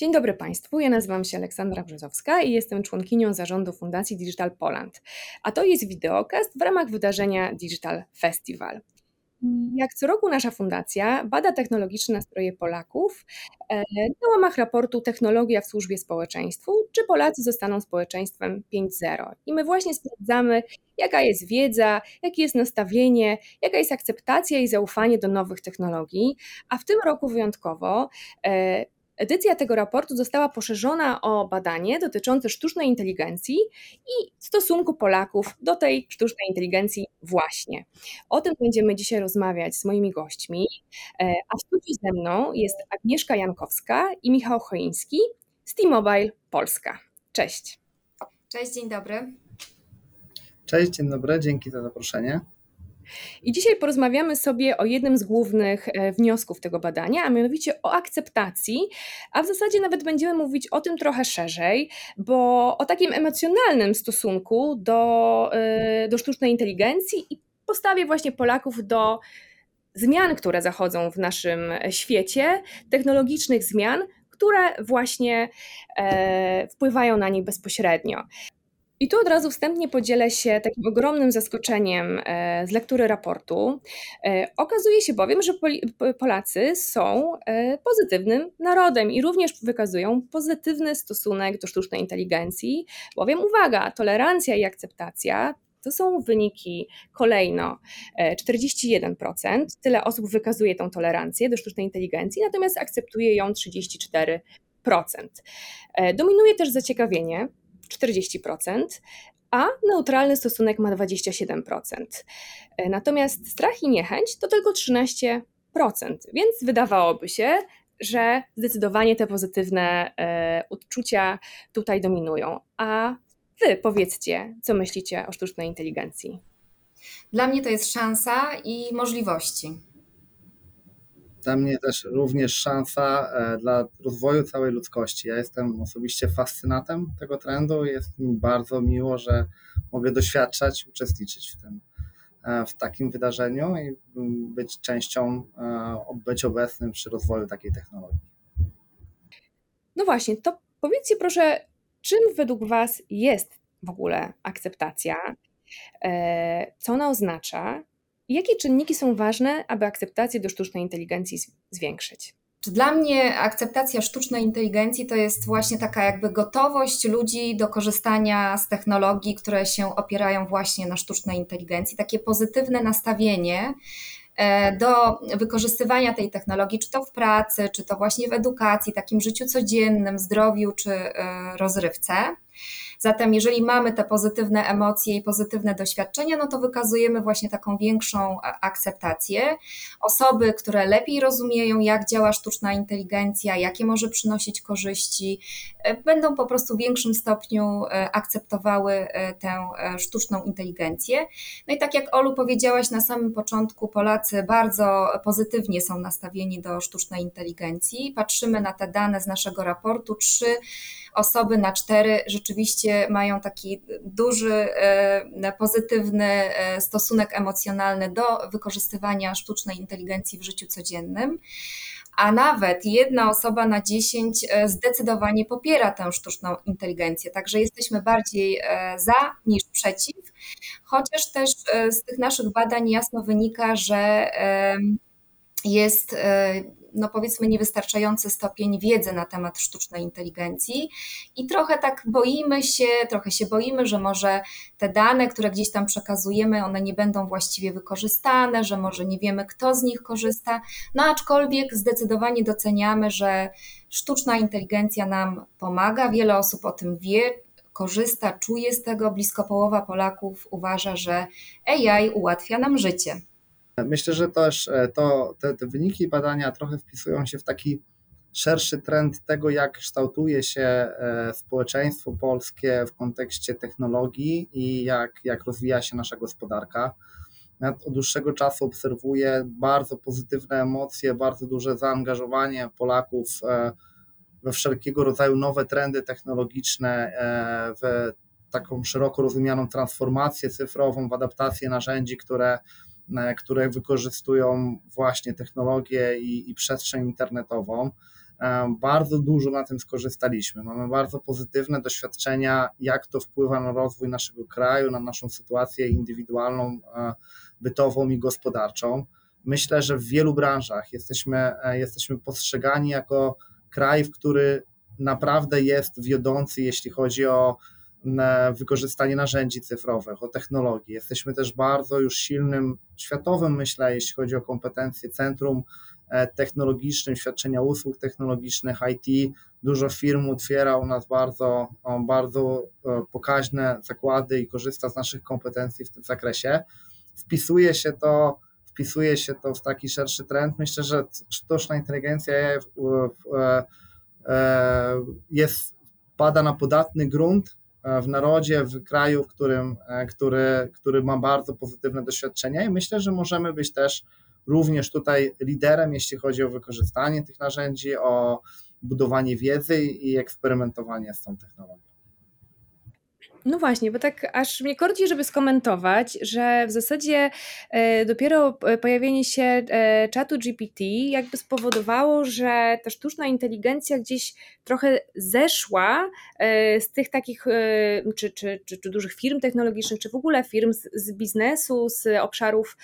Dzień dobry Państwu, ja nazywam się Aleksandra Brzozowska i jestem członkinią zarządu Fundacji Digital Poland. A to jest wideokast w ramach wydarzenia Digital Festival. Jak co roku nasza fundacja bada technologiczne nastroje Polaków e, na łamach raportu Technologia w służbie społeczeństwu, czy Polacy zostaną społeczeństwem 5.0. I my właśnie sprawdzamy, jaka jest wiedza, jakie jest nastawienie, jaka jest akceptacja i zaufanie do nowych technologii. A w tym roku wyjątkowo e, Edycja tego raportu została poszerzona o badanie dotyczące sztucznej inteligencji i stosunku Polaków do tej sztucznej inteligencji właśnie. O tym będziemy dzisiaj rozmawiać z moimi gośćmi, e, a w studiu ze mną jest Agnieszka Jankowska i Michał Choiński z T-Mobile Polska. Cześć. Cześć, dzień dobry. Cześć, dzień dobry, dzięki za zaproszenie. I dzisiaj porozmawiamy sobie o jednym z głównych e, wniosków tego badania, a mianowicie o akceptacji, a w zasadzie nawet będziemy mówić o tym trochę szerzej, bo o takim emocjonalnym stosunku do, e, do sztucznej inteligencji i postawie właśnie Polaków do zmian, które zachodzą w naszym świecie, technologicznych zmian, które właśnie e, wpływają na nich bezpośrednio. I tu od razu wstępnie podzielę się takim ogromnym zaskoczeniem e, z lektury raportu. E, okazuje się bowiem, że Polacy są e, pozytywnym narodem i również wykazują pozytywny stosunek do sztucznej inteligencji, bowiem uwaga, tolerancja i akceptacja to są wyniki kolejno 41%. Tyle osób wykazuje tą tolerancję do sztucznej inteligencji, natomiast akceptuje ją 34%. Dominuje też zaciekawienie, 40%, a neutralny stosunek ma 27%. E, natomiast strach i niechęć to tylko 13%, więc wydawałoby się, że zdecydowanie te pozytywne e, uczucia tutaj dominują. A wy powiedzcie, co myślicie o sztucznej inteligencji? Dla mnie to jest szansa i możliwości dla mnie też również szansa e, dla rozwoju całej ludzkości. Ja jestem osobiście fascynatem tego trendu i jest mi bardzo miło, że mogę doświadczać, uczestniczyć w tym, e, w takim wydarzeniu i być częścią, e, być obecnym przy rozwoju takiej technologii. No właśnie, to powiedzcie proszę, czym według Was jest w ogóle akceptacja? Co ona oznacza? Jakie czynniki są ważne, aby akceptację do sztucznej inteligencji zwiększyć? Dla mnie akceptacja sztucznej inteligencji to jest właśnie taka jakby gotowość ludzi do korzystania z technologii, które się opierają właśnie na sztucznej inteligencji, takie pozytywne nastawienie e, do wykorzystywania tej technologii, czy to w pracy, czy to właśnie w edukacji, takim życiu codziennym, zdrowiu czy e, rozrywce. Zatem, jeżeli mamy te pozytywne emocje i pozytywne doświadczenia, no to wykazujemy właśnie taką większą akceptację. Osoby, które lepiej rozumieją, jak działa sztuczna inteligencja, jakie może przynosić korzyści, e, będą po prostu w większym stopniu e, akceptowały e, tę sztuczną inteligencję. No i tak jak Olu powiedziałaś na samym początku, Polacy bardzo pozytywnie są nastawieni do sztucznej inteligencji. Patrzymy na te dane z naszego raportu. Trzy osoby na cztery rzeczywiście mają taki duży, e, pozytywny e, stosunek emocjonalny do wykorzystywania sztucznej inteligencji w życiu codziennym a nawet jedna osoba na dziesięć e, zdecydowanie popiera tę sztuczną inteligencję. Także jesteśmy bardziej za niż przeciw, chociaż też z tych naszych badań jasno wynika, że jest no powiedzmy niewystarczający stopień wiedzy na temat sztucznej inteligencji i trochę tak boimy się, trochę się boimy, że może te dane, które gdzieś tam przekazujemy, one nie będą właściwie wykorzystane, że może nie wiemy, kto z nich korzysta, no aczkolwiek zdecydowanie doceniamy, że sztuczna inteligencja nam pomaga, wiele osób o tym wie, korzysta, czuje z tego, blisko połowa Polaków uważa, że AI ułatwia nam życie. Myślę, że też e, to, te, te wyniki badania trochę wpisują się w taki szerszy trend tego, jak kształtuje się e, społeczeństwo polskie w kontekście technologii i jak, jak rozwija się nasza gospodarka. Ja od dłuższego czasu obserwuję bardzo pozytywne emocje, bardzo duże zaangażowanie Polaków e, we wszelkiego rodzaju nowe trendy technologiczne, w taką szeroko rozumianą transformację cyfrową, w adaptację narzędzi, które które wykorzystują właśnie technologię i, i przestrzeń internetową. bardzo dużo na tym skorzystaliśmy. Mamy bardzo pozytywne doświadczenia, jak to wpływa na rozwój naszego kraju, na naszą sytuację indywidualną, bytową i gospodarczą. Myślę, że w wielu branżach jesteśmy, e, jesteśmy postrzegani jako kraj, w który naprawdę jest wiodący, jeśli chodzi o wykorzystanie narzędzi cyfrowych, o technologii. Jesteśmy też bardzo już silnym światowym, myślę, jeśli chodzi o kompetencje centrum e, technologicznym, świadczenia usług technologicznych, IT. Dużo firm otwiera u nas bardzo, bardzo e, pokaźne zakłady i korzysta z naszych kompetencji w tym zakresie. Wpisuje się to wpisuje się to w taki szerszy trend. Myślę, że sztuczna inteligencja jest, pada na podatny grunt w narodzie, w kraju, w którym, który, który ma bardzo pozytywne doświadczenia i myślę, że możemy być też również tutaj liderem, jeśli chodzi o wykorzystanie tych narzędzi, o budowanie wiedzy i eksperymentowanie z tą technologią. No właśnie, bo tak aż mnie korci, żeby skomentować, że w zasadzie e, dopiero pojawienie się e, czatu GPT jakby spowodowało, że ta sztuczna inteligencja gdzieś trochę zeszła e, z tych takich, czy, czy, czy, czy dużych firm technologicznych, czy w ogóle firm z, z biznesu, z obszarów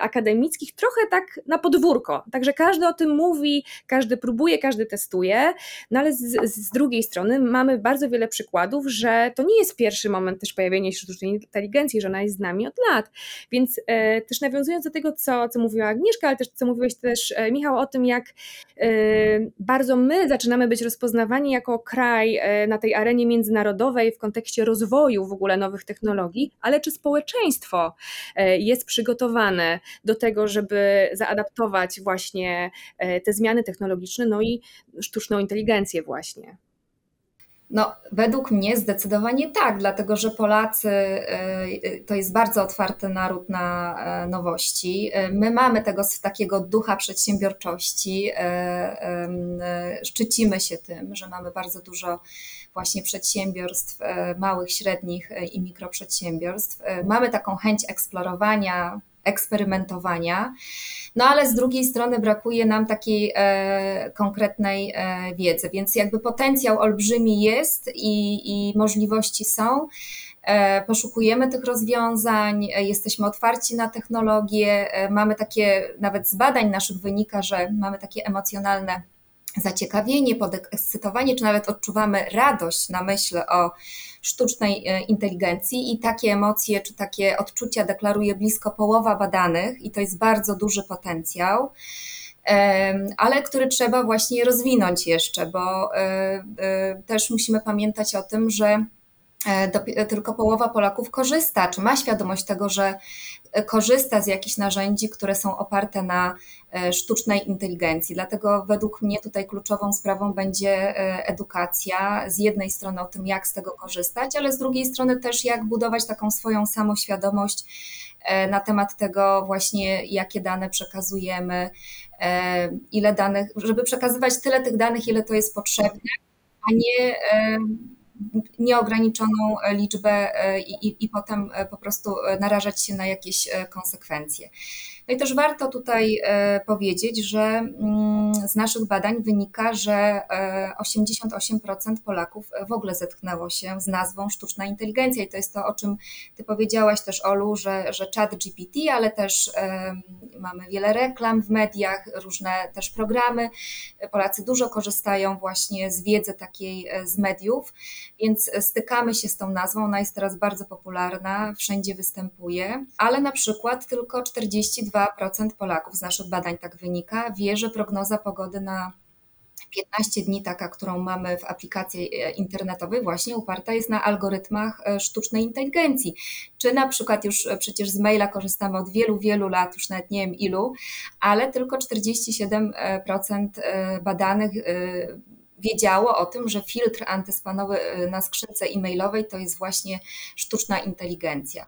akademickich, trochę tak na podwórko. Także każdy o tym mówi, każdy próbuje, każdy testuje, no ale z, z drugiej strony mamy bardzo wiele przykładów, że to nie jest pierwszy pierwszy moment też pojawienia się sztucznej inteligencji, że ona jest z nami od lat. Więc e, też nawiązując do tego, co, co mówiła Agnieszka, ale też co mówiłeś też e, Michał o tym, jak e, bardzo my zaczynamy być rozpoznawani jako kraj na tej arenie międzynarodowej w kontekście rozwoju w ogóle nowych technologii, ale czy społeczeństwo jest przygotowane do tego, żeby zaadaptować właśnie te zmiany technologiczne, no i sztuczną inteligencję właśnie. No, według mnie zdecydowanie tak, dlatego że Polacy y, to jest bardzo otwarty naród na e, nowości. E, my mamy tego takiego ducha przedsiębiorczości, e, szczycimy się tym, że mamy bardzo dużo właśnie przedsiębiorstw małych, średnich i mikroprzedsiębiorstw. Mamy taką chęć eksplorowania, eksperymentowania. No ale z drugiej strony brakuje nam takiej e, konkretnej e, wiedzy, więc jakby potencjał olbrzymi jest i, i możliwości są. E, poszukujemy tych rozwiązań, e, jesteśmy otwarci na technologie, e, mamy takie, nawet z badań naszych wynika, że mamy takie emocjonalne zaciekawienie, podekscytowanie, czy nawet odczuwamy radość na myśl o sztucznej e, inteligencji. I takie emocje czy takie odczucia deklaruje blisko połowa badanych i to jest bardzo duży potencjał ale który trzeba właśnie rozwinąć jeszcze, bo e, e, też musimy pamiętać o tym, że tylko połowa Polaków korzysta, czy ma świadomość tego, że korzysta z jakichś narzędzi, które są oparte na e, sztucznej inteligencji. Dlatego według mnie tutaj kluczową sprawą będzie e, edukacja. Z jednej strony o tym, jak z tego korzystać, ale z drugiej strony też jak budować taką swoją samoświadomość e, na temat tego właśnie, jakie dane przekazujemy, ile danych, żeby przekazywać tyle tych danych, ile to jest potrzebne, a nie nieograniczoną liczbę e, i, i potem e, po prostu e, narażać się na jakieś konsekwencje. No i też warto tutaj powiedzieć, że mm, z naszych badań wynika, że 88% Polaków w ogóle zetknęło się z nazwą sztuczna inteligencja i to jest to, o czym Ty powiedziałaś też, Olu, że, że chat GPT, ale też mamy wiele reklam w mediach, różne też programy. Polacy dużo korzystają właśnie z wiedzy takiej z mediów, więc stykamy się z tą nazwą. Ona jest teraz bardzo popularna, wszędzie występuje, ale na przykład tylko 42% Polaków z naszych badań tak wynika, wie, że prognoza pogody na 15 dni, taka, którą mamy w aplikacji e, internetowej, właśnie uparta jest na algorytmach e, sztucznej inteligencji. Czy na przykład już e, przecież z maila korzystamy od wielu, wielu lat, już nawet nie wiem ilu, ale tylko 47% badanych wiedziało o tym, że filtr antyspanowy y, na skrzynce e-mailowej to jest właśnie sztuczna inteligencja.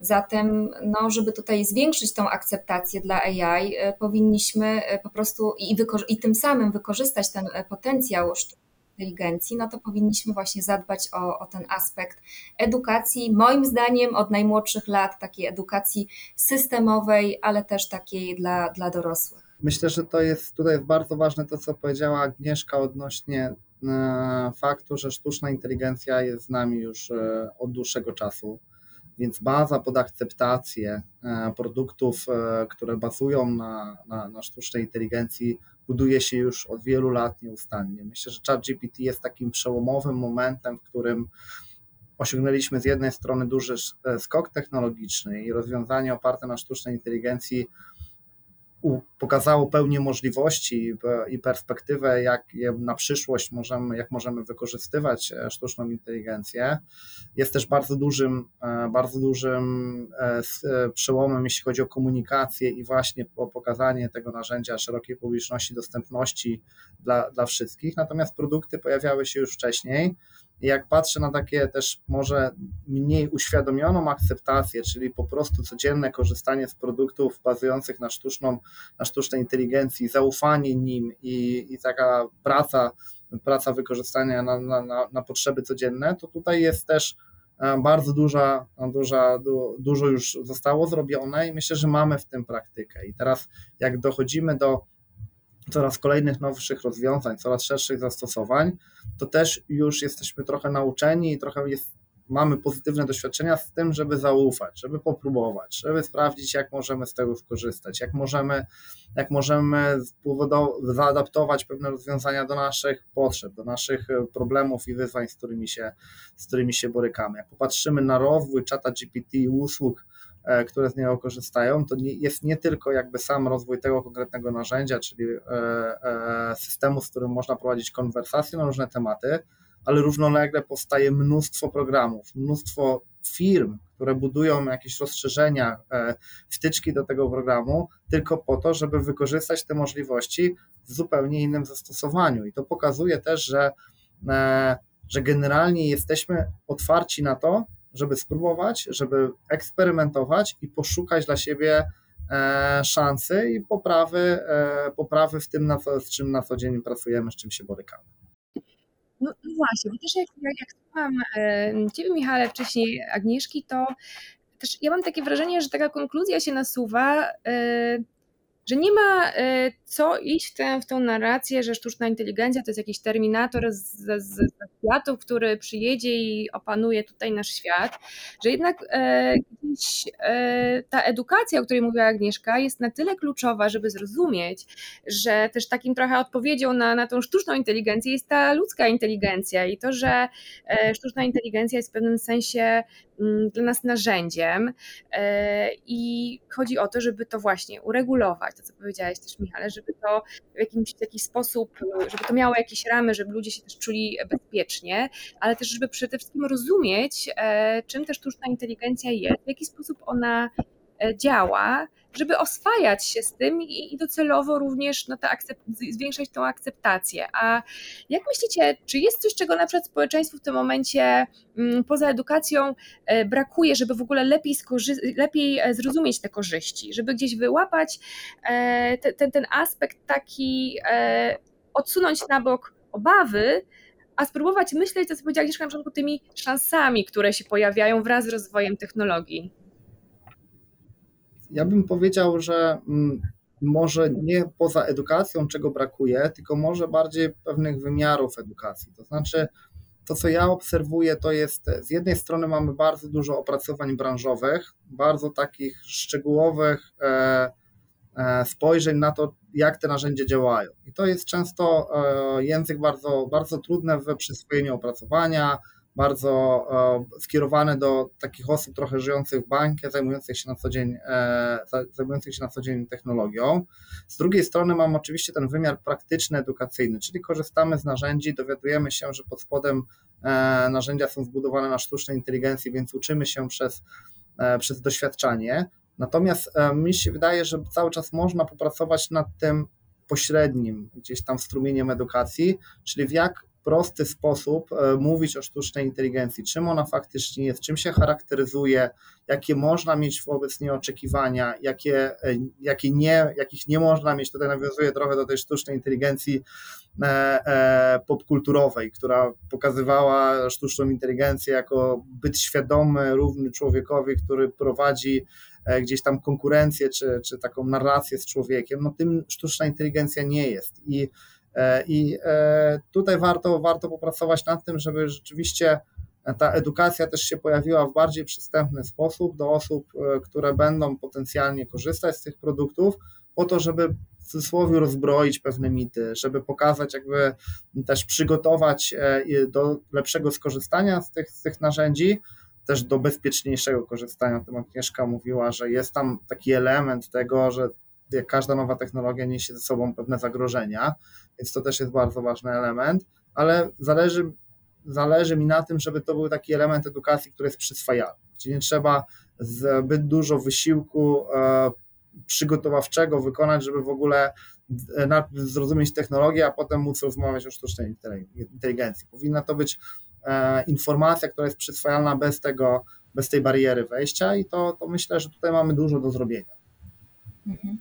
Zatem, no, żeby tutaj zwiększyć tą akceptację dla AI, y, powinniśmy y, po prostu i, i tym samym wykorzystać ten potencjał sztucznej inteligencji, no to powinniśmy właśnie zadbać o, o, ten aspekt edukacji, moim zdaniem od najmłodszych lat, takiej edukacji systemowej, ale też takiej dla, dla dorosłych. Myślę, że to jest tutaj jest bardzo ważne to, co powiedziała Agnieszka odnośnie e, faktu, że sztuczna inteligencja jest z nami już e, od dłuższego czasu, więc baza pod akceptację e, produktów, które bazują na, na, na sztucznej inteligencji, buduje się już od wielu lat nieustannie. Myślę, że ChatGPT jest takim przełomowym momentem, w którym osiągnęliśmy z jednej strony duży skok technologiczny i rozwiązania oparte na sztucznej inteligencji pokazało pełnię możliwości i perspektywę, jak na przyszłość możemy, jak możemy wykorzystywać e, sztuczną inteligencję. Jest też bardzo dużym, e, bardzo dużym e, przełomem, jeśli chodzi o komunikację i właśnie o pokazanie tego narzędzia szerokiej publiczności, dostępności dla, dla wszystkich. Natomiast produkty pojawiały się już wcześniej jak patrzę na takie też może mniej uświadomioną akceptację, czyli po prostu codzienne korzystanie z produktów bazujących na, sztuczną, na sztucznej inteligencji, zaufanie nim i, i taka praca, praca wykorzystania na, na, na potrzeby codzienne, to tutaj jest też e, bardzo duża, duża, du, dużo już zostało zrobione i myślę, że mamy w tym praktykę. I teraz jak dochodzimy do coraz kolejnych nowszych rozwiązań, coraz szerszych zastosowań, to też już jesteśmy trochę nauczeni i trochę jest, mamy pozytywne doświadczenia z tym, żeby zaufać, żeby popróbować, żeby sprawdzić, jak możemy z tego skorzystać, jak możemy, jak możemy zaadaptować pewne rozwiązania do naszych potrzeb, do naszych problemów i wyzwań, z którymi się, z którymi się borykamy. Jak popatrzymy na rozwój czata GPT i usług, E, które z niego korzystają, to jest nie tylko jakby sam rozwój tego konkretnego narzędzia, czyli e, e, systemu, z którym można prowadzić konwersacje na różne tematy, ale równolegle powstaje mnóstwo programów, mnóstwo firm, które budują jakieś rozszerzenia, wtyczki do tego programu, tylko po to, żeby wykorzystać te możliwości w zupełnie innym zastosowaniu. I to pokazuje też, że, że generalnie jesteśmy otwarci na to, żeby spróbować, żeby eksperymentować i poszukać dla siebie e, szansy i poprawy, e, poprawy w tym, na co, z czym na co dzień pracujemy, z czym się borykamy. No, no właśnie, bo też jak, jak, słucham e, Ciebie, Michale, wcześniej Agnieszki, to też ja mam takie wrażenie, że taka konkluzja się nasuwa, że nie ma e, co iść w tę, w tę narrację, że sztuczna inteligencja to jest jakiś terminator z, światów, który przyjedzie i opanuje tutaj nasz świat, że jednak e, e, ta edukacja, o której mówiła Agnieszka, jest na tyle kluczowa, żeby zrozumieć, że też takim trochę odpowiedzią na, na tą sztuczną inteligencję jest ta ludzka inteligencja i to, że e, sztuczna inteligencja jest w pewnym sensie dla nas narzędziem e, i chodzi o to, żeby to właśnie uregulować, to co powiedziałeś też Michale, żeby to w jakimś jakiś sposób, żeby to miało jakieś ramy, żeby ludzie się też czuli bezpiecznie, ale też żeby przede wszystkim rozumieć, e, czym ta sztuczna inteligencja jest, w jaki sposób ona działa, żeby oswajać się z tym i, docelowo również no, zwiększać tą akceptację. A jak myślicie, czy jest coś, czego na przykład społeczeństwu w tym momencie mm, poza edukacją e, brakuje, żeby w ogóle lepiej, lepiej zrozumieć te korzyści, żeby gdzieś wyłapać ten, ten aspekt taki, odsunąć na bok obawy, a spróbować myśleć, co powiedziała Agnieszka, na przykład tymi szansami, które się pojawiają wraz z rozwojem technologii. Ja bym powiedział, że mm, może nie poza edukacją, czego brakuje, tylko może bardziej pewnych wymiarów edukacji. To znaczy, to co ja obserwuję, to jest z jednej strony mamy bardzo dużo opracowań branżowych, bardzo takich szczegółowych e, e, spojrzeń na to, jak te narzędzia działają. I to jest często e, język bardzo, bardzo trudny we przyswojeniu opracowania, bardzo e, skierowany do takich osób trochę żyjących w bankie, zajmujących się na co dzień, e, zajmujących się na co dzień technologią. Z drugiej strony mam oczywiście ten wymiar praktyczny, edukacyjny, czyli korzystamy z narzędzi, dowiadujemy się, że pod spodem narzędzia są zbudowane na sztucznej inteligencji, więc uczymy się przez, przez doświadczanie. Natomiast e, mi się wydaje, że cały czas można popracować nad tym pośrednim gdzieś tam strumieniem edukacji, czyli w jak prosty sposób e, mówić o sztucznej inteligencji, czym ona faktycznie jest, czym się charakteryzuje, jakie można mieć wobec niej oczekiwania, jakie, e, jakie nie, jakich nie można mieć. Tutaj nawiązuje trochę do tej sztucznej inteligencji popkulturowej, która pokazywała sztuczną inteligencję jako byt świadomy, równy człowiekowi, który prowadzi gdzieś tam konkurencję czy, czy taką narrację z człowiekiem, no tym sztuczna inteligencja nie jest. I, i tutaj warto, warto popracować nad tym, żeby rzeczywiście ta edukacja też się pojawiła w bardziej przystępny sposób do osób, które będą potencjalnie korzystać z tych produktów, po to, żeby w cudzysłowie rozbroić pewne mity, żeby pokazać, jakby też przygotować e, do lepszego skorzystania z tych, z tych narzędzi, też do bezpieczniejszego korzystania. O tym Agnieszka mówiła, że jest tam taki element tego, że jak każda nowa technologia niesie ze sobą pewne zagrożenia, więc to też jest bardzo ważny element, ale zależy, zależy mi na tym, żeby to był taki element edukacji, który jest przyswajalny. Czyli nie trzeba zbyt dużo wysiłku e, przygotowawczego wykonać, żeby w ogóle e, zrozumieć technologię, a potem móc rozmawiać o sztucznej inteligencji. Powinna to być e, informacja, która jest przyswajalna bez tego, bez tej bariery wejścia i to, to myślę, że tutaj mamy dużo do zrobienia. Mhm.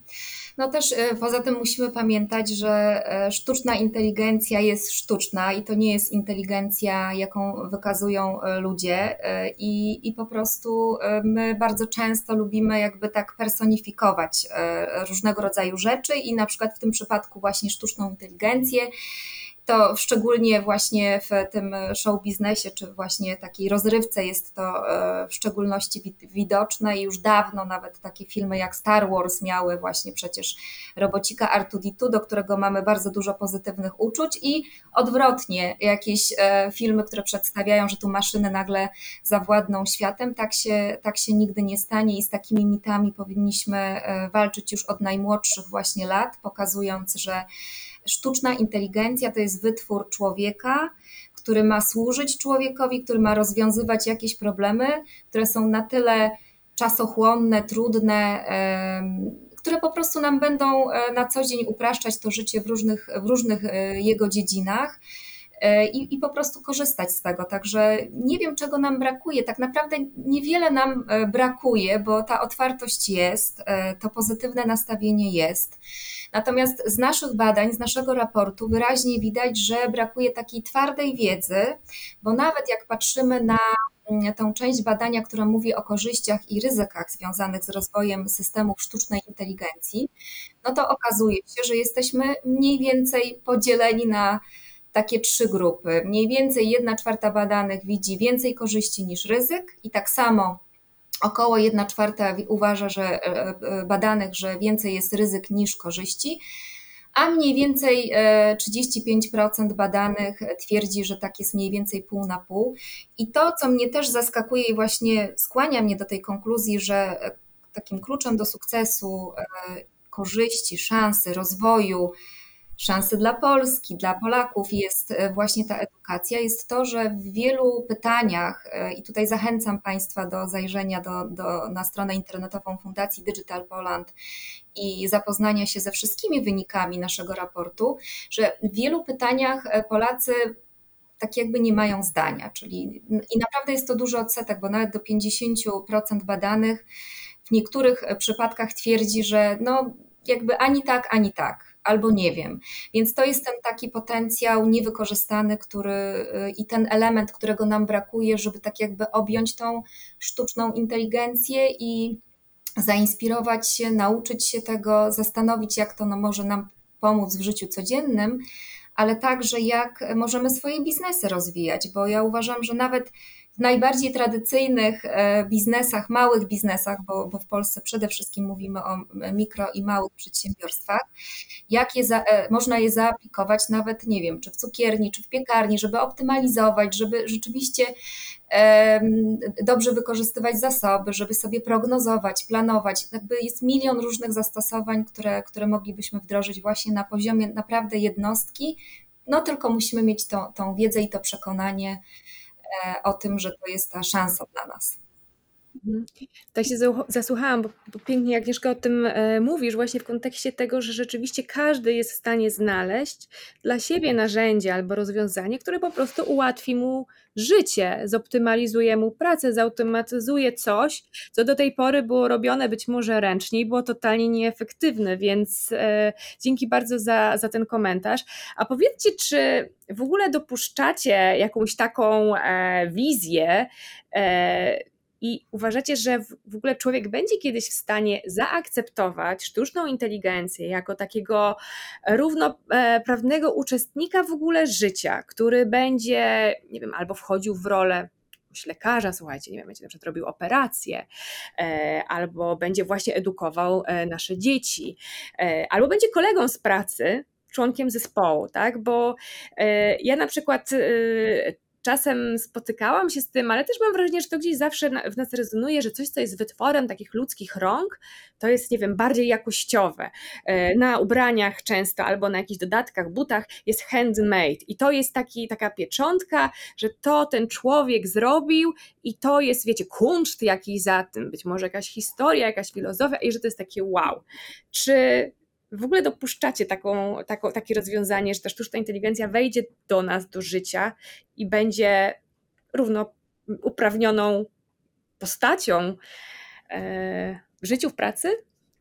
No też e, poza tym musimy pamiętać, że e, sztuczna inteligencja jest sztuczna i to nie jest inteligencja, jaką wykazują e, ludzie i, i po prostu my bardzo często lubimy jakby tak personifikować różnego rodzaju rzeczy i na przykład w tym przypadku właśnie sztuczną inteligencję to szczególnie właśnie w tym show biznesie, czy właśnie takiej rozrywce jest to e, w szczególności widoczne i już dawno nawet takie filmy jak Star Wars miały właśnie przecież robocika R2D2, do którego mamy bardzo dużo pozytywnych uczuć i odwrotnie, jakieś e, filmy, które przedstawiają, że tu maszyny nagle zawładną światem, tak się, tak się nigdy nie stanie i z takimi mitami powinniśmy e, walczyć już od najmłodszych właśnie lat, pokazując, że sztuczna inteligencja to jest wytwór człowieka, który ma służyć człowiekowi, który ma rozwiązywać jakieś problemy, które są na tyle czasochłonne, trudne, które po prostu nam będą e, na co dzień upraszczać to życie w różnych, w różnych e, jego dziedzinach. E, I, i, po prostu korzystać z tego. Także nie wiem, czego nam brakuje. Tak naprawdę niewiele nam brakuje, bo ta otwartość jest, to pozytywne nastawienie jest. Natomiast z naszych badań, z naszego raportu wyraźnie widać, że brakuje takiej twardej wiedzy, bo nawet jak patrzymy na mm, tą część badania, która mówi o korzyściach i ryzykach związanych z rozwojem systemów sztucznej inteligencji, no to okazuje się, że jesteśmy mniej więcej podzieleni na takie trzy grupy. Mniej więcej jedna czwarta badanych widzi więcej korzyści niż ryzyk, i tak samo Około 1 czwarta uważa, że e, e, badanych, że więcej jest ryzyk niż korzyści, a mniej więcej 35% e, badanych twierdzi, że tak jest mniej więcej pół na pół. I to, co mnie też zaskakuje i właśnie skłania mnie do tej konkluzji, że takim kluczem do sukcesu, korzyści, szansy, rozwoju, szansy dla Polski, dla Polaków. Jest e, właśnie ta edukacja, jest to, że w wielu pytaniach, e, i tutaj zachęcam Państwa do zajrzenia do, do, na stronę internetową Fundacji Digital Poland i zapoznania się ze wszystkimi wynikami naszego raportu, że w wielu pytaniach e, Polacy tak jakby nie mają zdania, czyli i naprawdę jest to duży odsetek, bo nawet do 50% badanych w niektórych przypadkach twierdzi, że no jakby ani tak, ani tak albo nie wiem. Więc to jest ten taki potencjał niewykorzystany, który y, i ten element, którego nam brakuje, żeby tak jakby objąć tą sztuczną inteligencję i zainspirować się, nauczyć się tego, zastanowić, jak to no, może nam pomóc w życiu codziennym, ale także jak możemy swoje biznesy rozwijać, bo ja uważam, że nawet w najbardziej tradycyjnych e, biznesach, małych biznesach, bo, bo w Polsce przede wszystkim mówimy o mikro i małych przedsiębiorstwach, jak je za, e, można je zaaplikować nawet, nie wiem, czy w cukierni, czy w piekarni, żeby optymalizować, żeby rzeczywiście dobrze wykorzystywać zasoby, żeby sobie prognozować, planować. Jakby jest milion różnych zastosowań, które, które moglibyśmy wdrożyć właśnie na poziomie naprawdę jednostki. No tylko musimy mieć tą, tą wiedzę i to przekonanie, o tym, że to jest ta szansa dla nas. Mhm. Tak się zasłuchałam, bo, bo pięknie Agnieszka o tym e, mówisz, właśnie w kontekście tego, że rzeczywiście każdy jest w stanie znaleźć dla siebie narzędzie albo rozwiązanie, które po prostu ułatwi mu życie, zoptymalizuje mu pracę, zautomatyzuje coś, co do tej pory było robione być może ręcznie i było totalnie nieefektywne, więc e, dzięki bardzo za, za ten komentarz. A powiedzcie, czy w ogóle dopuszczacie jakąś taką e, wizję, e, I uważacie, że w ogóle człowiek będzie kiedyś w stanie zaakceptować sztuczną inteligencję jako takiego równoprawnego uczestnika w ogóle życia, który będzie, nie wiem, albo wchodził w rolę lekarza, słuchajcie, nie wiem, będzie na przykład robił operację, e, albo będzie właśnie edukował e, nasze dzieci, e, albo będzie kolegą z pracy, członkiem zespołu, tak? Bo ja na przykład czasem spotykałam się z tym, ale też mam wrażenie, że to gdzieś zawsze w nas rezonuje, że coś, co jest wytworem takich ludzkich rąk, to jest, nie wiem, bardziej jakościowe. E, na ubraniach często albo na jakichś dodatkach, butach jest handmade i to jest taki, taka pieczątka, że to ten człowiek zrobił i to jest, wiecie, kunszt jakiś za tym, być może jakaś historia, jakaś filozofia i że to jest takie wow. Czy w ogóle dopuszczacie taką, taką, takie rozwiązanie, że ta sztuczna inteligencja wejdzie do nas, do życia i będzie równo uprawnioną postacią e, w życiu, w pracy?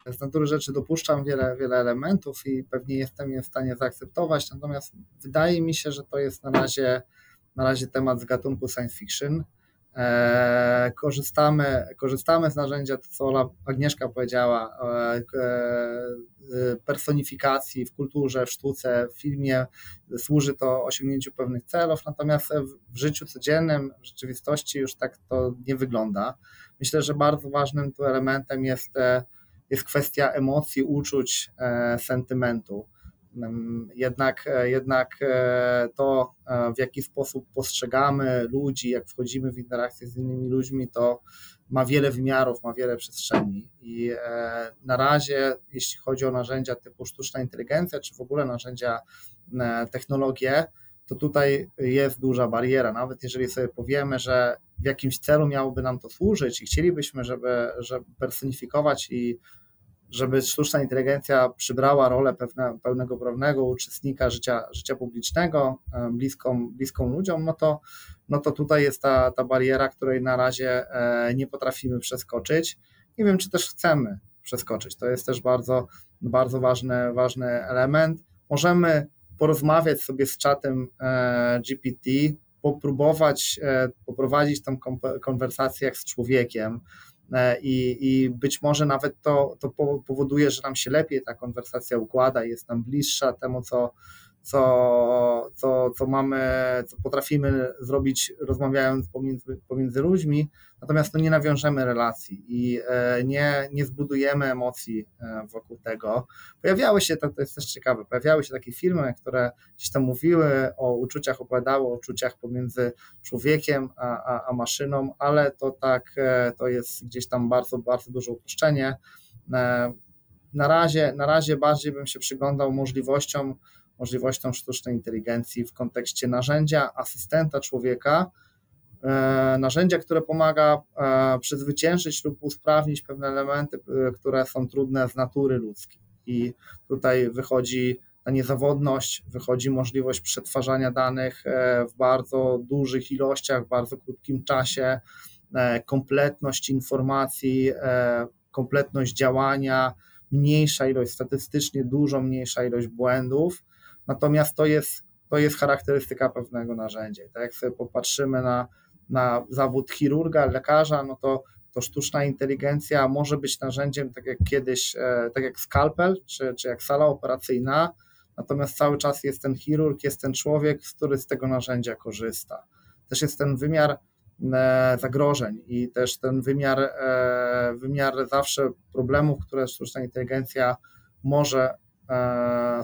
Z natury rzeczy dopuszczam wiele, wiele elementów i pewnie jestem je w stanie zaakceptować, natomiast wydaje mi się, że to jest na razie, na razie temat z gatunku science fiction. E, korzystamy, korzystamy z narzędzia, to co Agnieszka powiedziała, e, e, personifikacji w kulturze, w sztuce, w filmie. Służy to osiągnięciu pewnych celów, natomiast w życiu codziennym, w rzeczywistości już tak to nie wygląda. Myślę, że bardzo ważnym tu elementem jest, jest kwestia emocji, uczuć, sentymentu. Jednak, e, jednak e, to, e, w jaki sposób postrzegamy ludzi, jak wchodzimy w interakcję z innymi ludźmi, to ma wiele wymiarów, ma wiele przestrzeni. I na razie, jeśli chodzi o narzędzia typu sztuczna inteligencja, czy w ogóle narzędzia, technologie, to tutaj jest duża bariera. Nawet jeżeli sobie powiemy, że w jakimś celu miałoby nam to służyć i chcielibyśmy, żeby, żeby personifikować i żeby sztuczna inteligencja przybrała rolę pewne, pełnego prawnego uczestnika życia, życia publicznego, e, bliską, bliską ludziom, no to, no to tutaj jest ta, ta bariera, której na razie e, nie potrafimy przeskoczyć. Nie wiem, czy też chcemy przeskoczyć. To jest też bardzo, bardzo ważny, ważny element. Możemy porozmawiać sobie z czatem e, GPT, popróbować poprowadzić tą konwersację jak z człowiekiem, i, i być może nawet to, to powoduje, że nam się lepiej ta konwersacja układa, jest nam bliższa temu, co, co, co, co mamy, co potrafimy zrobić rozmawiając pomiędzy, pomiędzy ludźmi, natomiast no nie nawiążemy relacji i e, nie, nie zbudujemy emocji e, wokół tego. Pojawiały się, to, to jest też ciekawe, pojawiały się takie filmy, które gdzieś tam mówiły o uczuciach, opowiadały o uczuciach pomiędzy człowiekiem a, a, a maszyną, ale to tak, e, to jest gdzieś tam bardzo, bardzo duże uproszczenie. Na razie, na razie bardziej bym się przyglądał możliwościom możliwością sztucznej inteligencji w kontekście narzędzia, asystenta człowieka, narzędzia, które pomaga e, przezwyciężyć lub usprawnić pewne elementy, e, które są trudne z natury ludzkiej. I tutaj wychodzi ta niezawodność, wychodzi możliwość przetwarzania danych w bardzo dużych ilościach, w bardzo krótkim czasie, kompletność informacji, kompletność działania, mniejsza ilość, statystycznie dużo mniejsza ilość błędów, Natomiast to jest, to jest charakterystyka pewnego narzędzia. tak jak sobie popatrzymy na, na zawód chirurga, lekarza, no to, to sztuczna inteligencja może być narzędziem, tak jak kiedyś, e, tak jak skalpel, czy, czy jak sala operacyjna, natomiast cały czas jest ten chirurg, jest ten człowiek, który z tego narzędzia korzysta. Też jest ten wymiar e, zagrożeń i też ten wymiar, e, wymiar zawsze problemów, które sztuczna inteligencja może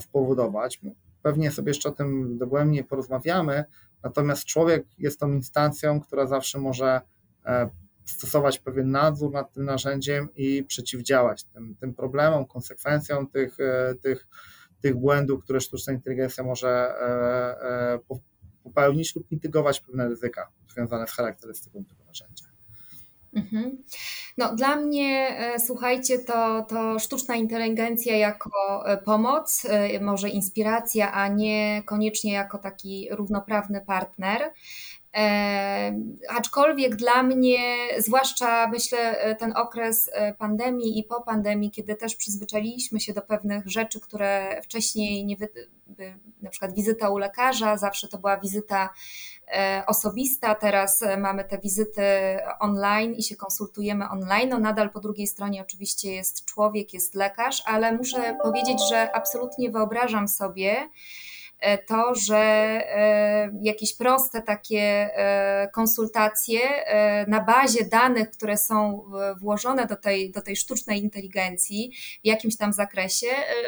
spowodować pewnie sobie jeszcze o tym dogłębnie porozmawiamy, natomiast człowiek jest tą instancją, która zawsze może e, stosować pewien nadzór nad tym narzędziem i przeciwdziałać tym, tym problemom, konsekwencjom tych, e, tych, tych błędów, które sztuczna inteligencja może e, popełnić lub mitygować pewne ryzyka związane z charakterystyką tego narzędzia. Mhm. No, dla mnie, e, słuchajcie, to, to sztuczna inteligencja jako e, pomoc, e, może inspiracja, a nie koniecznie jako taki równoprawny partner. Aczkolwiek dla mnie, zwłaszcza myślę ten okres pandemii i po pandemii, kiedy też przyzwyczailiśmy się do pewnych rzeczy, które wcześniej nie, na przykład wizyta u lekarza, zawsze to była wizyta e, osobista, teraz e, mamy te wizyty online i się konsultujemy online. No nadal po drugiej stronie oczywiście jest człowiek, jest lekarz, ale muszę powiedzieć, że absolutnie wyobrażam sobie, E, to, że e, jakieś proste takie e, konsultacje na bazie danych, które są włożone do tej, do tej sztucznej inteligencji w jakimś tam zakresie,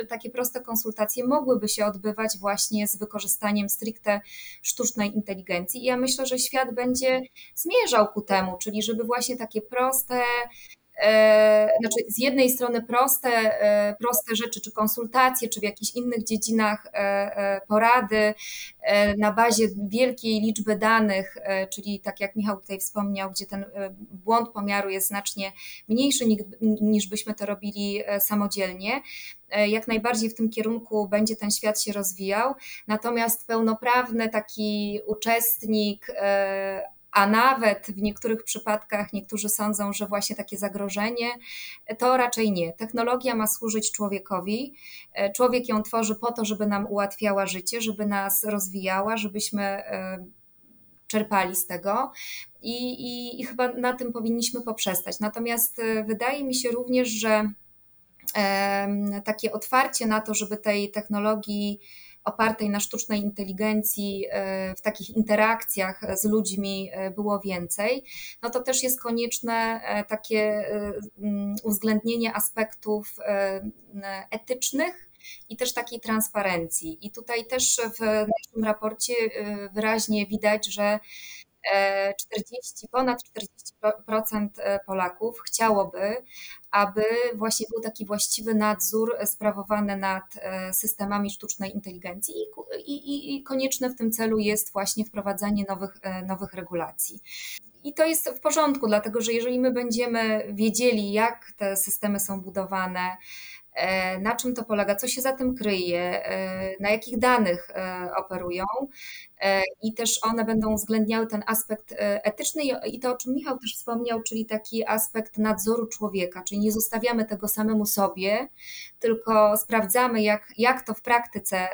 takie proste konsultacje mogłyby się odbywać właśnie z wykorzystaniem stricte sztucznej inteligencji. I ja myślę, że świat będzie zmierzał ku temu, czyli żeby właśnie takie proste, E, znaczy z jednej strony proste, e, proste rzeczy, czy konsultacje, czy w jakichś innych dziedzinach e, porady na bazie wielkiej liczby danych, czyli tak jak Michał tutaj wspomniał, gdzie ten błąd pomiaru jest znacznie mniejszy niż byśmy to robili samodzielnie. Jak najbardziej w tym kierunku będzie ten świat się rozwijał. Natomiast pełnoprawny taki uczestnik, a nawet w niektórych przypadkach niektórzy sądzą, że właśnie takie zagrożenie to raczej nie. Technologia ma służyć człowiekowi. E, człowiek ją tworzy po to, żeby nam ułatwiała życie, żeby nas rozwijała, żebyśmy e, czerpali z tego. I, i, i chyba na tym powinniśmy poprzestać. Natomiast e, wydaje mi się również, że takie otwarcie na to, żeby tej technologii opartej na sztucznej inteligencji, e, w takich interakcjach z ludźmi e, było więcej, no to też jest konieczne e, takie mm, uwzględnienie aspektów etycznych i też takiej transparencji. I tutaj też w naszym raporcie wyraźnie widać, że 40, ponad 40% Polaków chciałoby, aby właśnie był taki właściwy nadzór sprawowany nad e, systemami sztucznej inteligencji i, i, i konieczne w tym celu jest właśnie wprowadzanie nowych, e, nowych regulacji. I to jest w porządku, dlatego że jeżeli my będziemy wiedzieli, jak te systemy są budowane, E, na czym to polega, co się za tym kryje, na jakich danych operują i też one będą uwzględniały ten aspekt etyczny. I to, o czym Michał też wspomniał, czyli taki aspekt nadzoru człowieka, czyli nie zostawiamy tego samemu sobie, tylko sprawdzamy, jak, jak to w praktyce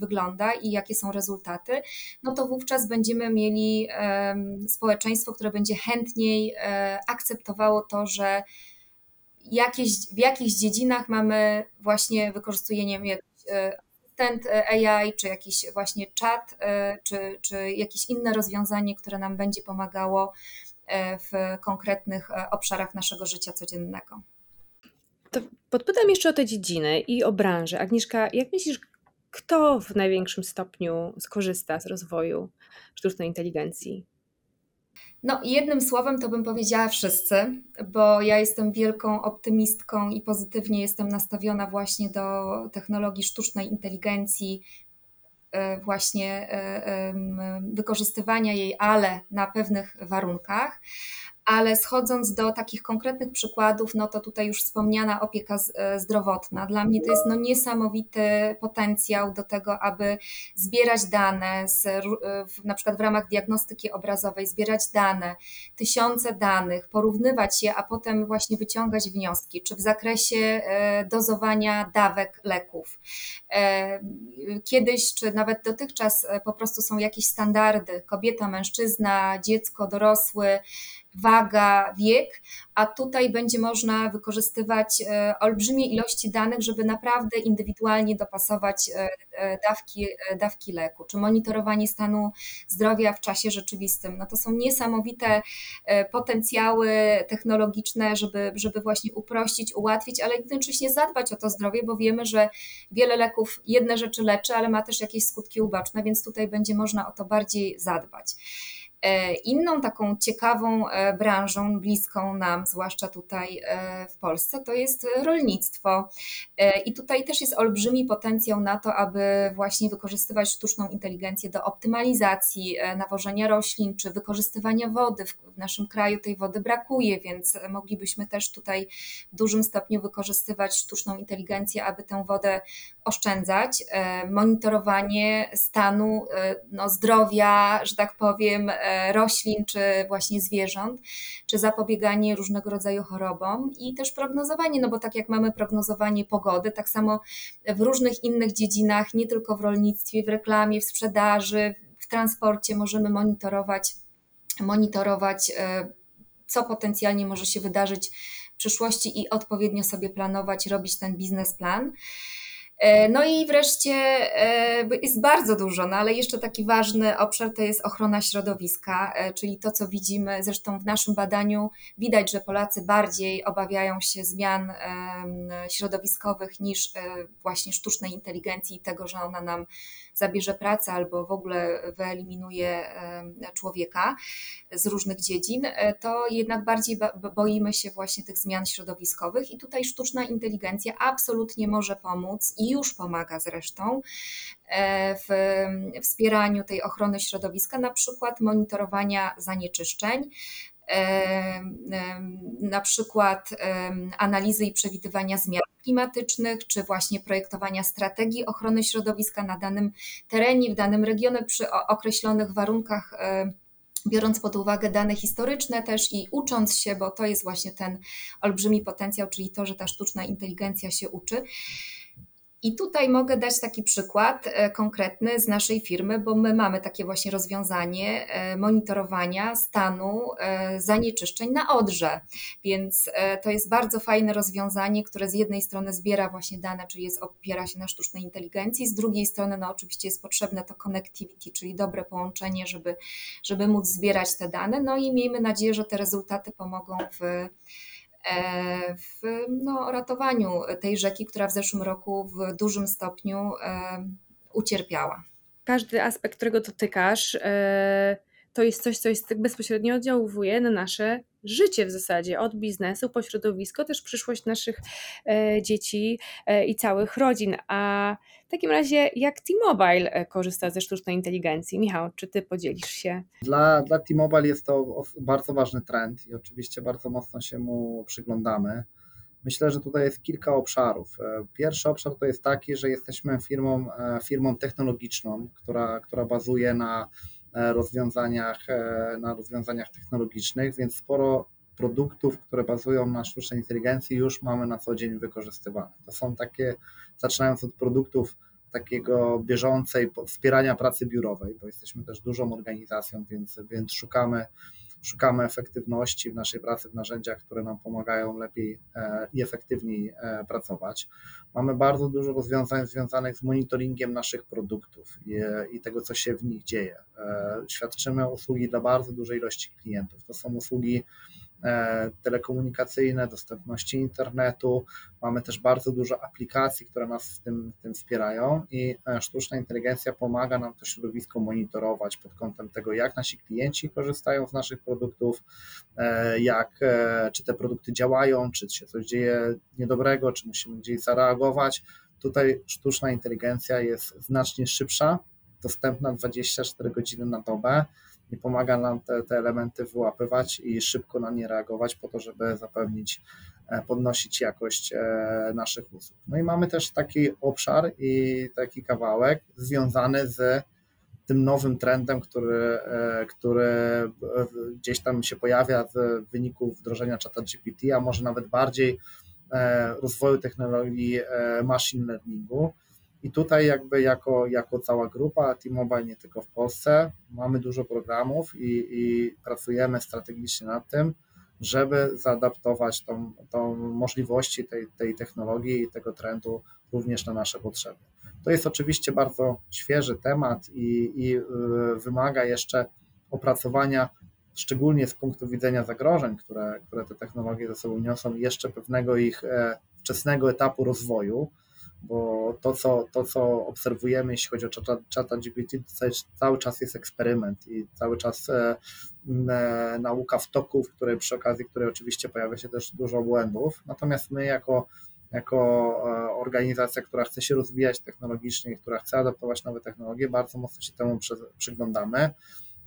wygląda i jakie są rezultaty, no to wówczas będziemy mieli społeczeństwo, które będzie chętniej akceptowało to, że jakieś, w jakichś dziedzinach mamy właśnie wykorzystuje nie wiem, e, asystent e, AI, czy jakiś właśnie czat, e, czy, czy jakieś inne rozwiązanie, które nam będzie pomagało w konkretnych obszarach naszego życia codziennego. To podpytam jeszcze o te dziedziny i o branżę. Agnieszka, jak myślisz, kto w największym stopniu skorzysta z rozwoju sztucznej inteligencji? No, jednym słowem to bym powiedziała wszyscy, bo ja jestem wielką optymistką i pozytywnie jestem nastawiona właśnie do technologii sztucznej inteligencji, e, właśnie e, wykorzystywania jej, ale na pewnych warunkach ale schodząc do takich konkretnych przykładów, no to tutaj już wspomniana opieka e, zdrowotna. Dla mnie to jest no niesamowity potencjał do tego, aby zbierać dane, z, e, na przykład w ramach diagnostyki obrazowej, zbierać dane, tysiące danych, porównywać je, a potem właśnie wyciągać wnioski, czy w zakresie e, dozowania dawek leków. Kiedyś, czy nawet dotychczas po prostu są jakieś standardy, kobieta, mężczyzna, dziecko, dorosły, waga, wiek, a tutaj będzie można wykorzystywać e, olbrzymie ilości danych, żeby naprawdę indywidualnie dopasować e, e, dawki, dawki leku, czy monitorowanie stanu zdrowia w czasie rzeczywistym. No to są niesamowite potencjały technologiczne, żeby, żeby właśnie uprościć, ułatwić, ale jednocześnie zadbać o to zdrowie, bo wiemy, że wiele leków jedne rzeczy leczy, ale ma też jakieś skutki uboczne, więc tutaj będzie można o to bardziej zadbać. E, inną taką ciekawą e, branżą, bliską nam, zwłaszcza tutaj e, w Polsce, to jest rolnictwo. I tutaj też jest olbrzymi potencjał na to, aby właśnie wykorzystywać sztuczną inteligencję do optymalizacji nawożenia roślin czy wykorzystywania wody. W naszym kraju tej wody brakuje, więc moglibyśmy też tutaj w dużym stopniu wykorzystywać sztuczną inteligencję, aby tę wodę oszczędzać, monitorowanie stanu no, zdrowia, że tak powiem, roślin czy właśnie zwierząt, czy zapobieganie różnego rodzaju chorobom i też prognozowanie, no bo tak jak mamy prognozowanie pogody, tak samo w różnych innych dziedzinach, nie tylko w rolnictwie, w reklamie, w sprzedaży, w transporcie możemy monitorować, monitorować co potencjalnie może się wydarzyć w przyszłości i odpowiednio sobie planować, robić ten biznesplan. E, no i wreszcie e, jest bardzo dużo, no ale jeszcze taki ważny obszar to jest ochrona środowiska, e, czyli to, co widzimy, zresztą w naszym badaniu. Widać, że Polacy bardziej obawiają się zmian środowiskowych niż właśnie sztucznej inteligencji i tego, że ona nam zabierze pracę albo w ogóle wyeliminuje człowieka z różnych dziedzin, to jednak bardziej boimy się właśnie tych zmian środowiskowych i tutaj sztuczna inteligencja absolutnie może pomóc i już pomaga zresztą e, w wspieraniu tej ochrony środowiska, na przykład monitorowania zanieczyszczeń, e, na przykład analizy i przewidywania zmian klimatycznych, czy właśnie projektowania strategii ochrony środowiska na danym terenie, w danym regionie przy określonych warunkach e, biorąc pod uwagę dane historyczne też i ucząc się, bo to jest właśnie ten olbrzymi potencjał, czyli to, że ta sztuczna inteligencja się uczy. I tutaj mogę dać taki przykład e, konkretny z naszej firmy, bo my mamy takie właśnie rozwiązanie e, monitorowania stanu e, zanieczyszczeń na Odrze. Więc to jest bardzo fajne rozwiązanie, które z jednej strony zbiera właśnie dane, czyli jest, opiera się na sztucznej inteligencji, z drugiej strony no oczywiście jest potrzebne to connectivity, czyli dobre połączenie, żeby, żeby móc zbierać te dane. No i miejmy nadzieję, że te rezultaty pomogą w w no, ratowaniu tej rzeki, która w zeszłym roku w dużym stopniu e, ucierpiała. Każdy aspekt, którego dotykasz, e, to jest coś, co jest tak bezpośrednio oddziałuje na nasze życie w zasadzie, od biznesu po środowisko, też przyszłość naszych e, dzieci e, i całych rodzin. A w takim razie, jak T-Mobile e, korzysta ze sztucznej inteligencji? Michał, czy ty podzielisz się? Dla, dla T-Mobile jest to bardzo ważny trend i oczywiście bardzo mocno się mu przyglądamy. Myślę, że tutaj jest kilka obszarów. Pierwszy obszar to jest taki, że jesteśmy firmą, firmą technologiczną, która, która bazuje na rozwiązaniach, e, na rozwiązaniach technologicznych, więc sporo produktów, które bazują na sztucznej inteligencji, już mamy na co dzień wykorzystywane. To są takie, zaczynając od produktów takiego bieżącej wspierania pracy biurowej, bo jesteśmy też dużą organizacją, więc, więc szukamy szukamy efektywności w naszej pracy w narzędziach, które nam pomagają lepiej e, i efektywniej e, pracować. Mamy bardzo dużo rozwiązań związanych z monitoringiem naszych produktów i, tego, co się w nich dzieje. E, świadczymy usługi dla bardzo dużej ilości klientów. To są usługi telekomunikacyjne, dostępności internetu. Mamy też bardzo dużo aplikacji, które nas w tym, w tym wspierają i e, sztuczna inteligencja pomaga nam to środowisko monitorować pod kątem tego, jak nasi klienci korzystają z naszych produktów, e, jak, czy te produkty działają, czy się coś dzieje niedobrego, czy musimy gdzieś zareagować. Tutaj sztuczna inteligencja jest znacznie szybsza, dostępna 24 godziny na dobę i pomaga nam te, te elementy wyłapywać i szybko na nie reagować po to, żeby zapewnić, e, podnosić jakość e, naszych usług. No i mamy też taki obszar i taki kawałek związany z tym nowym trendem, który, e, który gdzieś tam się pojawia w wyniku wdrożenia czata GPT, a może nawet bardziej rozwoju technologii machine learningu i tutaj jakby jako, jako cała grupa T-Mobile, nie tylko w Polsce, mamy dużo programów i, i pracujemy strategicznie nad tym, żeby zaadaptować tą, tą możliwości tej, tej technologii i tego trendu również na nasze potrzeby. To jest oczywiście bardzo świeży temat i, i y, wymaga jeszcze opracowania, szczególnie z punktu widzenia zagrożeń, które, które te technologie ze sobą niosą, jeszcze pewnego ich e, wczesnego etapu rozwoju bo to co, to, co obserwujemy, jeśli chodzi o czata, czata GPT, cały czas jest eksperyment i cały czas e, e, nauka w toku, w której przy okazji której oczywiście pojawia się też dużo błędów. Natomiast my jako, jako e, organizacja, która chce się rozwijać technologicznie, która chce adaptować nowe technologie, bardzo mocno się temu przy, przyglądamy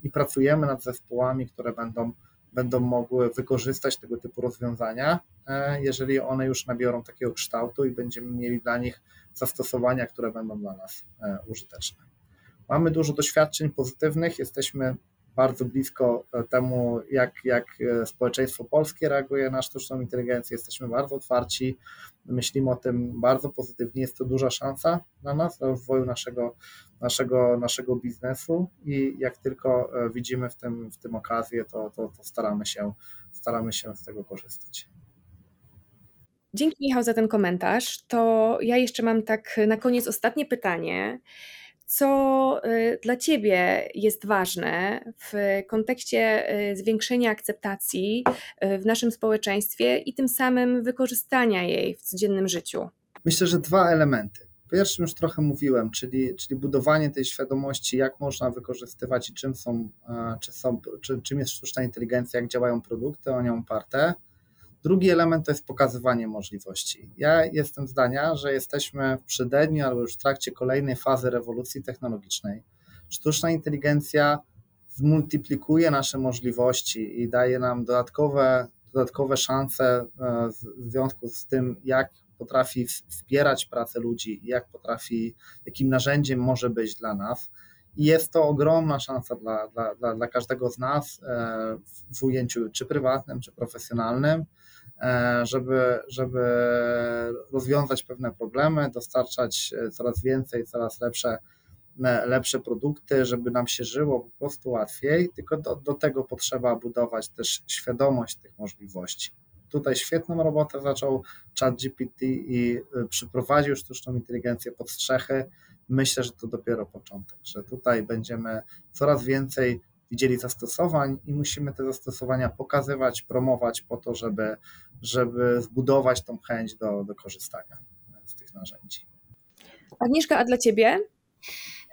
i pracujemy nad zespołami, które będą będą mogły wykorzystać tego typu rozwiązania, jeżeli one już nabiorą takiego kształtu i będziemy mieli dla nich zastosowania, które będą dla nas użyteczne. Mamy dużo doświadczeń pozytywnych, jesteśmy bardzo blisko e, temu, jak, jak e, społeczeństwo polskie reaguje na sztuczną inteligencję. Jesteśmy bardzo otwarci, myślimy o tym bardzo pozytywnie. Jest to duża szansa dla nas, dla rozwoju naszego, naszego, naszego biznesu i jak tylko e, widzimy w tym, w tym okazję, to, to, to staramy, się, staramy się z tego korzystać. Dzięki Michał za ten komentarz. To ja jeszcze mam tak na koniec ostatnie pytanie co y, dla Ciebie jest ważne w kontekście y, zwiększenia akceptacji y, w naszym społeczeństwie i tym samym wykorzystania jej w codziennym życiu? Myślę, że dwa elementy. Pierwszym już trochę mówiłem, czyli, czyli budowanie tej świadomości, jak można wykorzystywać i czym są, czy są, czy, czym jest sztuczna inteligencja, jak działają produkty o nią oparte Drugi element to jest pokazywanie możliwości. Ja jestem zdania, że jesteśmy w przededniu albo już w trakcie kolejnej fazy rewolucji technologicznej. Sztuczna inteligencja zmultiplikuje nasze możliwości i daje nam dodatkowe, dodatkowe szanse e, w związku z tym, jak potrafi wspierać pracę ludzi, jak potrafi, jakim narzędziem może być dla nas. I jest to ogromna szansa dla, dla, dla, każdego z nas e, w ujęciu czy prywatnym, czy profesjonalnym żeby, żeby rozwiązać pewne problemy, dostarczać e, coraz więcej, coraz lepsze, e, lepsze produkty, żeby nam się żyło po prostu łatwiej, tylko do, do tego potrzeba budować też świadomość tych możliwości. Tutaj świetną robotę zaczął ChatGPT i przyprowadził sztuczną inteligencję pod strzechy. Myślę, że to dopiero początek, że tutaj będziemy coraz więcej widzieli zastosowań i musimy te zastosowania pokazywać, promować po to, żeby, żeby zbudować tą chęć do, do korzystania z tych narzędzi. Agnieszka, a dla Ciebie?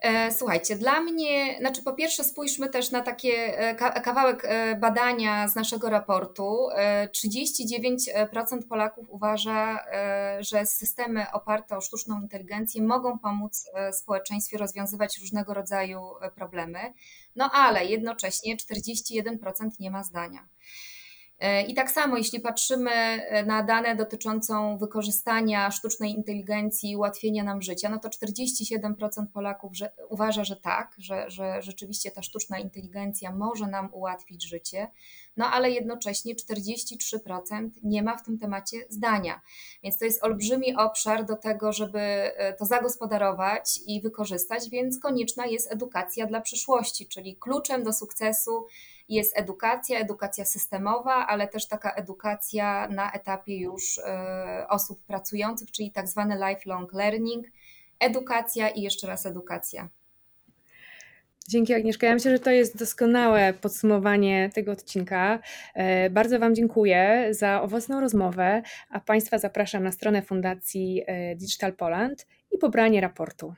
E, słuchajcie, dla mnie, znaczy po pierwsze spójrzmy też na takie e, kawałek e, badania z naszego raportu. 39% Polaków uważa, że systemy oparte o sztuczną inteligencję mogą pomóc społeczeństwie rozwiązywać różnego rodzaju problemy, no ale jednocześnie 41% nie ma zdania. E, I tak samo, jeśli patrzymy e, na dane dotyczącą wykorzystania sztucznej inteligencji i ułatwienia nam życia, no to 47% Polaków że, uważa, że tak, że, że rzeczywiście ta sztuczna inteligencja może nam ułatwić życie, no ale jednocześnie 43% nie ma w tym temacie zdania. Więc to jest olbrzymi obszar do tego, żeby e, to zagospodarować i wykorzystać, więc konieczna jest edukacja dla przyszłości, czyli kluczem do sukcesu jest edukacja, edukacja systemowa, ale też taka edukacja na etapie już e, osób pracujących, czyli tak zwany lifelong learning, edukacja i jeszcze raz edukacja. Dzięki Agnieszka. Ja myślę, że to jest doskonałe podsumowanie tego odcinka. E, bardzo Wam dziękuję za owocną rozmowę, a Państwa zapraszam na stronę Fundacji e, Digital Poland i pobranie raportu.